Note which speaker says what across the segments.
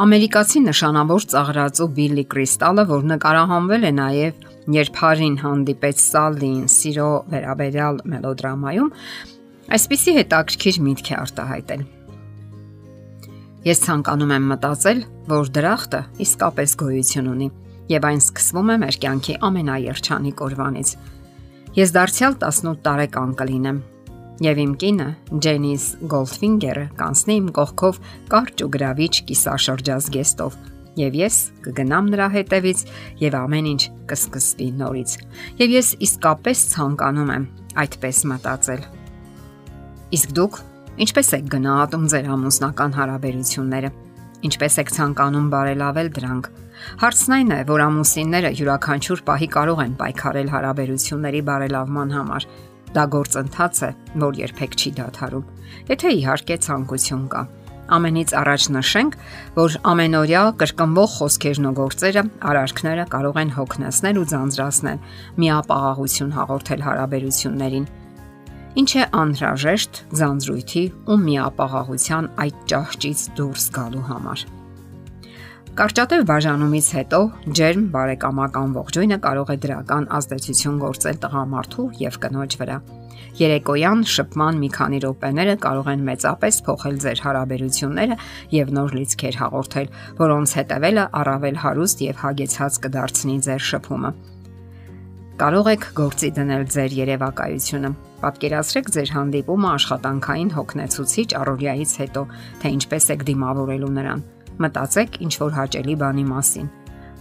Speaker 1: Ամերիկացի նշանավոր ծաղրածու Բիլլի Կրիստալը, որ նկարահանվել է նաև երբ Հարին հանդիպեց Սալլին սիրո վերաբերյալ մելոդրամայում, այսպիսի հետաքրքիր միտք է արտահայտել։ Ես ցանկանում եմ մտածել, որ դրախտը իսկապես գոյություն ունի, եւ այն սկսվում է մեր կյանքի ամենաերջանիկ օրվանից։ Ես դարձյալ 18 տարեկան կլինեմ Եվ իմ կինը, Ջենիս Գոլդֆինգերը, կանցնի իմ կողքով կարճ ու գրավիչ կիսաշրջազգեստով, եւ ես կգնամ նրա հետևից եւ ամեն ինչ կսկսվի նորից։ Եվ ես իսկապես ցանկանում եմ այդպես մտածել։ Իսկ դուք ինչպես եք գնահատում ձեր ամուսնական հարաբերությունները։ Ինչպես եք ցանկանում բարելավել դրանք։ Հարցն այն է, որ ամուսինները յուրաքանչյուր պահի կարող են պայքարել հարաբերությունների բարելավման համար, Դա գործընթաց է, որ երբեք չի դադարում։ Եթե իհարկե ցանկություն կա։ Ամենից առաջ նշենք, որ ամենօրյա կրկնվող խոսքերն ու գործերը, արարքները կարող են հոգնեցնել ու ձանձրացնել, միապաղաղություն հաղորդել հարաբերություններին։ Ինչ է անհրաժեշտ ձանձրույթի ու միապաղաղության այդ ճահճից դուրս գալու համար։ Կարճատև բաժանումից հետո ջերմ բարեկամական ողջույնը կարող է դրական ազդեցություն գործել տղամարդու եւ կնոջ վրա։ Երեկոյան շփման մի քանի րոպեները կարող են մեծապես փոխել ձեր հարաբերությունները եւ նոր լիցքեր հաղորդել, որոնց հետևելը առավել հարուստ եւ հագեցած կդարձնի ձեր շփումը։ Կարող եք գործի դնել ձեր երևակայությունը։ Պատկերացրեք ձեր հանդիպումը աշխատանքային հոգնեցուցիչ առօրյայից հետո, թե ինչպես եք դիմավորելու նրան մտածեք ինչ որ հաճելի բանի մասին։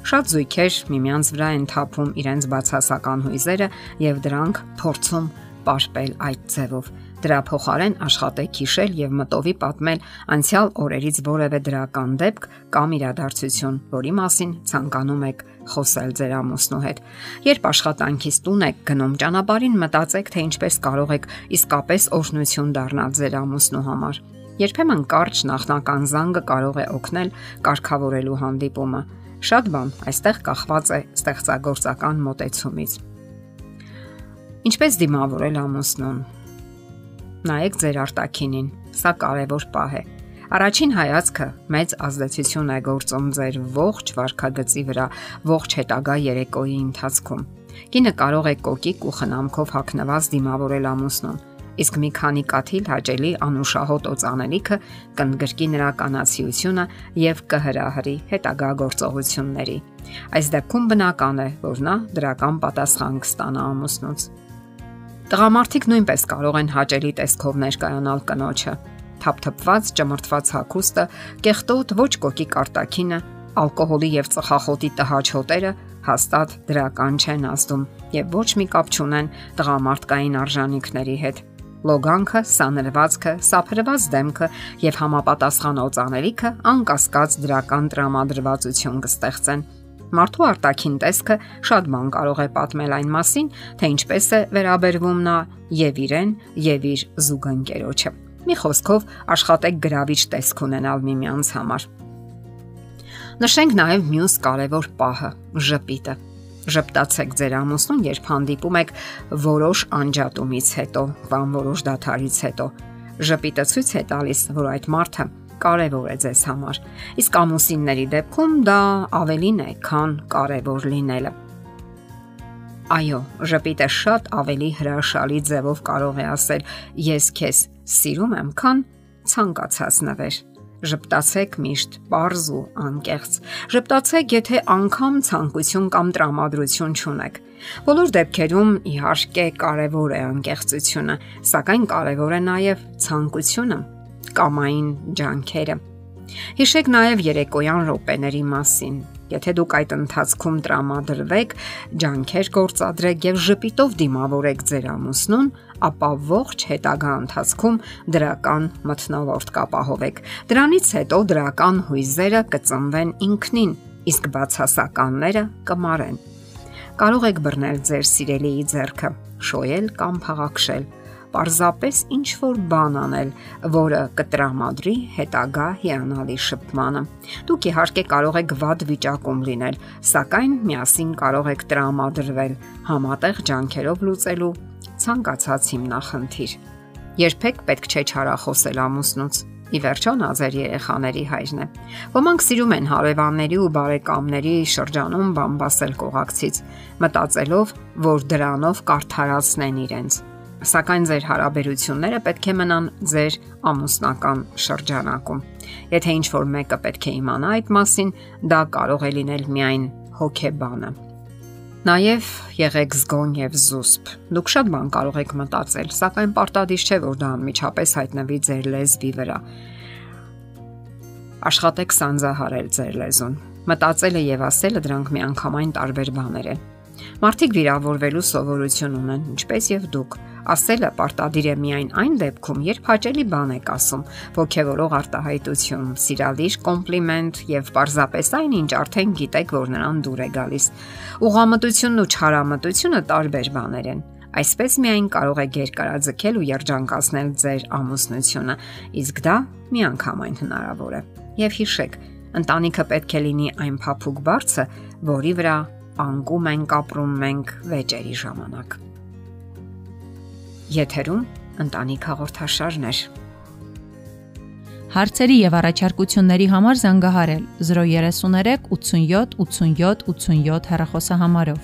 Speaker 1: Շատ զույգեր միմյանց վրա են թափում իրենց բացասական հույզերը եւ դրանք փորձում պաշտպել այդ ձևով։ Դրա փոխարեն աշխատեք հիշել եւ մտովի պատմել անցյալ օրերից որևէ դրական դեպք կամ իրադարձություն, որի մասին ցանկանում եք խոսել ձեր ամուսնու հետ։ Երբ աշխատանքից տուն եք գնում ճանապարհին, մտածեք, թե ինչպես կարող եք իսկապես օրհնություն դառնալ ձեր ամուսնու համար Երբեմն կարճ նախնական զանգը կարող է օգնել կարգավորելու հանդիպումը։ Շատ բան այստեղ կախված է ստեղծագործական մոտեցումից։ Ինչպես դիմավորել ամուսնուն։ Նայեք ձեր արտակինին։ Սա կարևոր պահ է։ Առաջին հայացքը մեծ ազդեցություն է գործում ձեր ողջ վարքագծի վրա, ողջ հետագա երեկոյի ընթացքում։ Կինը կարող է կոկիկ ու խնամքով հագնված դիմավորել ամուսնուն իսկ մի քանի կաթիլ հաճելի անուշահոտ օծանելիքը կընդգրկի նրա կանացիությունը եւ կհրահրի հետագա գործողությունների։ Այս դեպքում բնական է, որ նա դրական պատասխան կստանա ամուսնուց։ Տղամարդիկ նույնպես կարող են հաճելի տեսքով ներկայանալ կնոջը։ Թափթփված, ճմրթված հագուստը, կեղտոտ ոչ կոկի կարտակինը, ալկոհոլի եւ ծխախոտի տհաճ հոտերը հաստատ դրական չեն ազդում եւ ոչ մի կապ չունեն տղամարդկային արժանինքների հետ լոգանքը, սանրվածքը, սափրված դեմքը եւ համապատասխան օծանելիքը անկասկած դրական տրամադրվածություն կստեղծեն։ Մարդու արտաքին տեսքը շատ բան կարող է պատմել այն մասին, թե ինչպես է վերաբերվում նա եւ իրեն, եւ իր զուգընկերոջը։ Մի խոսքով աշխատեք գրավիչ տեսք ունենալ միմյանց համար։ Նշենք նաև մյուս կարևոր պահը՝ ժպիտը Ժպտացեք ձեր ամուսնուն, երբ հանդիպում եք որոշ անջատումից հետո կամ որոշ դաթարից հետո։ Ժպիտը ցույց է տալիս, որ այդ մարդը կարևոր է ձեզ համար։ Իսկ ամուսինների դեպքում դա ավելին է, քան կարևոր լինելը։ Այո, ժպիտը շատ ավելի հրաշալի ձևով կարող է ասել ես քեզ սիրում եմ, քան ցանկացած նվեր Ժպտացեք միշտ, པարզ ու անկեղծ։ Ժպտացեք, եթե անգամ ցանկություն կամ տրամադրություն չունեք։ Բոլոր դեպքերում իհարկե կարևոր է անկեղծությունը, սակայն կարևոր է նաև ցանկությունը, կամային ջանքերը։ Հիշեք նաև երեկոյան րոպեների մասին։ Եթե դուք այդ ընթացքում տրամադրվեք, ջանքեր գործադրեք եւ ժպիտով դիմավորեք ձեր ամուսնուն, ապա ողջ հետագա ընթացքում դրական մթնոլորտ կապահովեք։ Դրանից հետո դրական հույզերը կծնվեն ինքնին, իսկ բացասականները կմարեն։ Կարող եք բռնել ձեր սիրելիի ձեռքը, շոյել կամ փաղաքշել պարզապես ինչ որ բան անել, որը կտրամադրի հետագա հիանալի շփմանը։ Դուք իհարկե կարող եք վատ վիճակում լինել, սակայն միասին կարող եք տրամադրվել համատեղ ջանքերով լուծելու ցանկացած հիմնախնդիր։ Երբեք պետք չէ չարախոսել ամուսնուց։ ի վերջո նա ձեր երեխաների հայրն է։ Ոմանք սիրում են հարևանների ու բարեկամների շրջանում բամբասել կողակցից, մտածելով, որ դրանով կարթարացնեն իրենց։ Սակայն ձեր հարաբերությունները պետք է մնան ձեր ամուսնական շրջանակում։ Եթե ինչ որ մեկը պետք է իմանա այդ մասին, դա կարող է լինել միայն հոգեբանը։ Նաև եղեք զգոն եւ զուսպ։ Դուք շատ բան կարող եք մտածել, սակայն պարտադիր չէ, որ դա անմիջապես հայտնվի ձեր լեզվի վրա։ Աշխատեք սանձահարել ձեր լեզուն։ Մտածելը եւ ասելը դրանք միանգամայն տարբեր բաներ են։ Մարդիկ վիրավորվելու սովորություն ունեն, ինչպես եւ դուք։ Ասելը պարտադիր է միայն այն դեպքում, երբ հաճելի բան եք ասում, ողջևորող արտահայտություն, սիրալիր կոմպլիմենտ եւ պարզապես այն, ինչ արդեն գիտեք, որ նրան դուր է գալիս։ Ուղամտությունն ու չարամտությունը տարբեր բաներ են։ Այսպես միայն կարող եք երկարաձգել ու երջանկացնել ձեր ամուսնությունը, իսկ դա միանգամայն հնարավոր է։ Եվ հիշեք, ընտանիքը պետք է լինի այն փափուկ բարձը, որի վրա անկում ենք ապրում մենք վեճերի ժամանակ։ Եթերում ընտանիք հաղորդաշարներ։
Speaker 2: Հարցերի եւ առաջարկությունների համար զանգահարել 033 87 87 87 հեռախոսահամարով։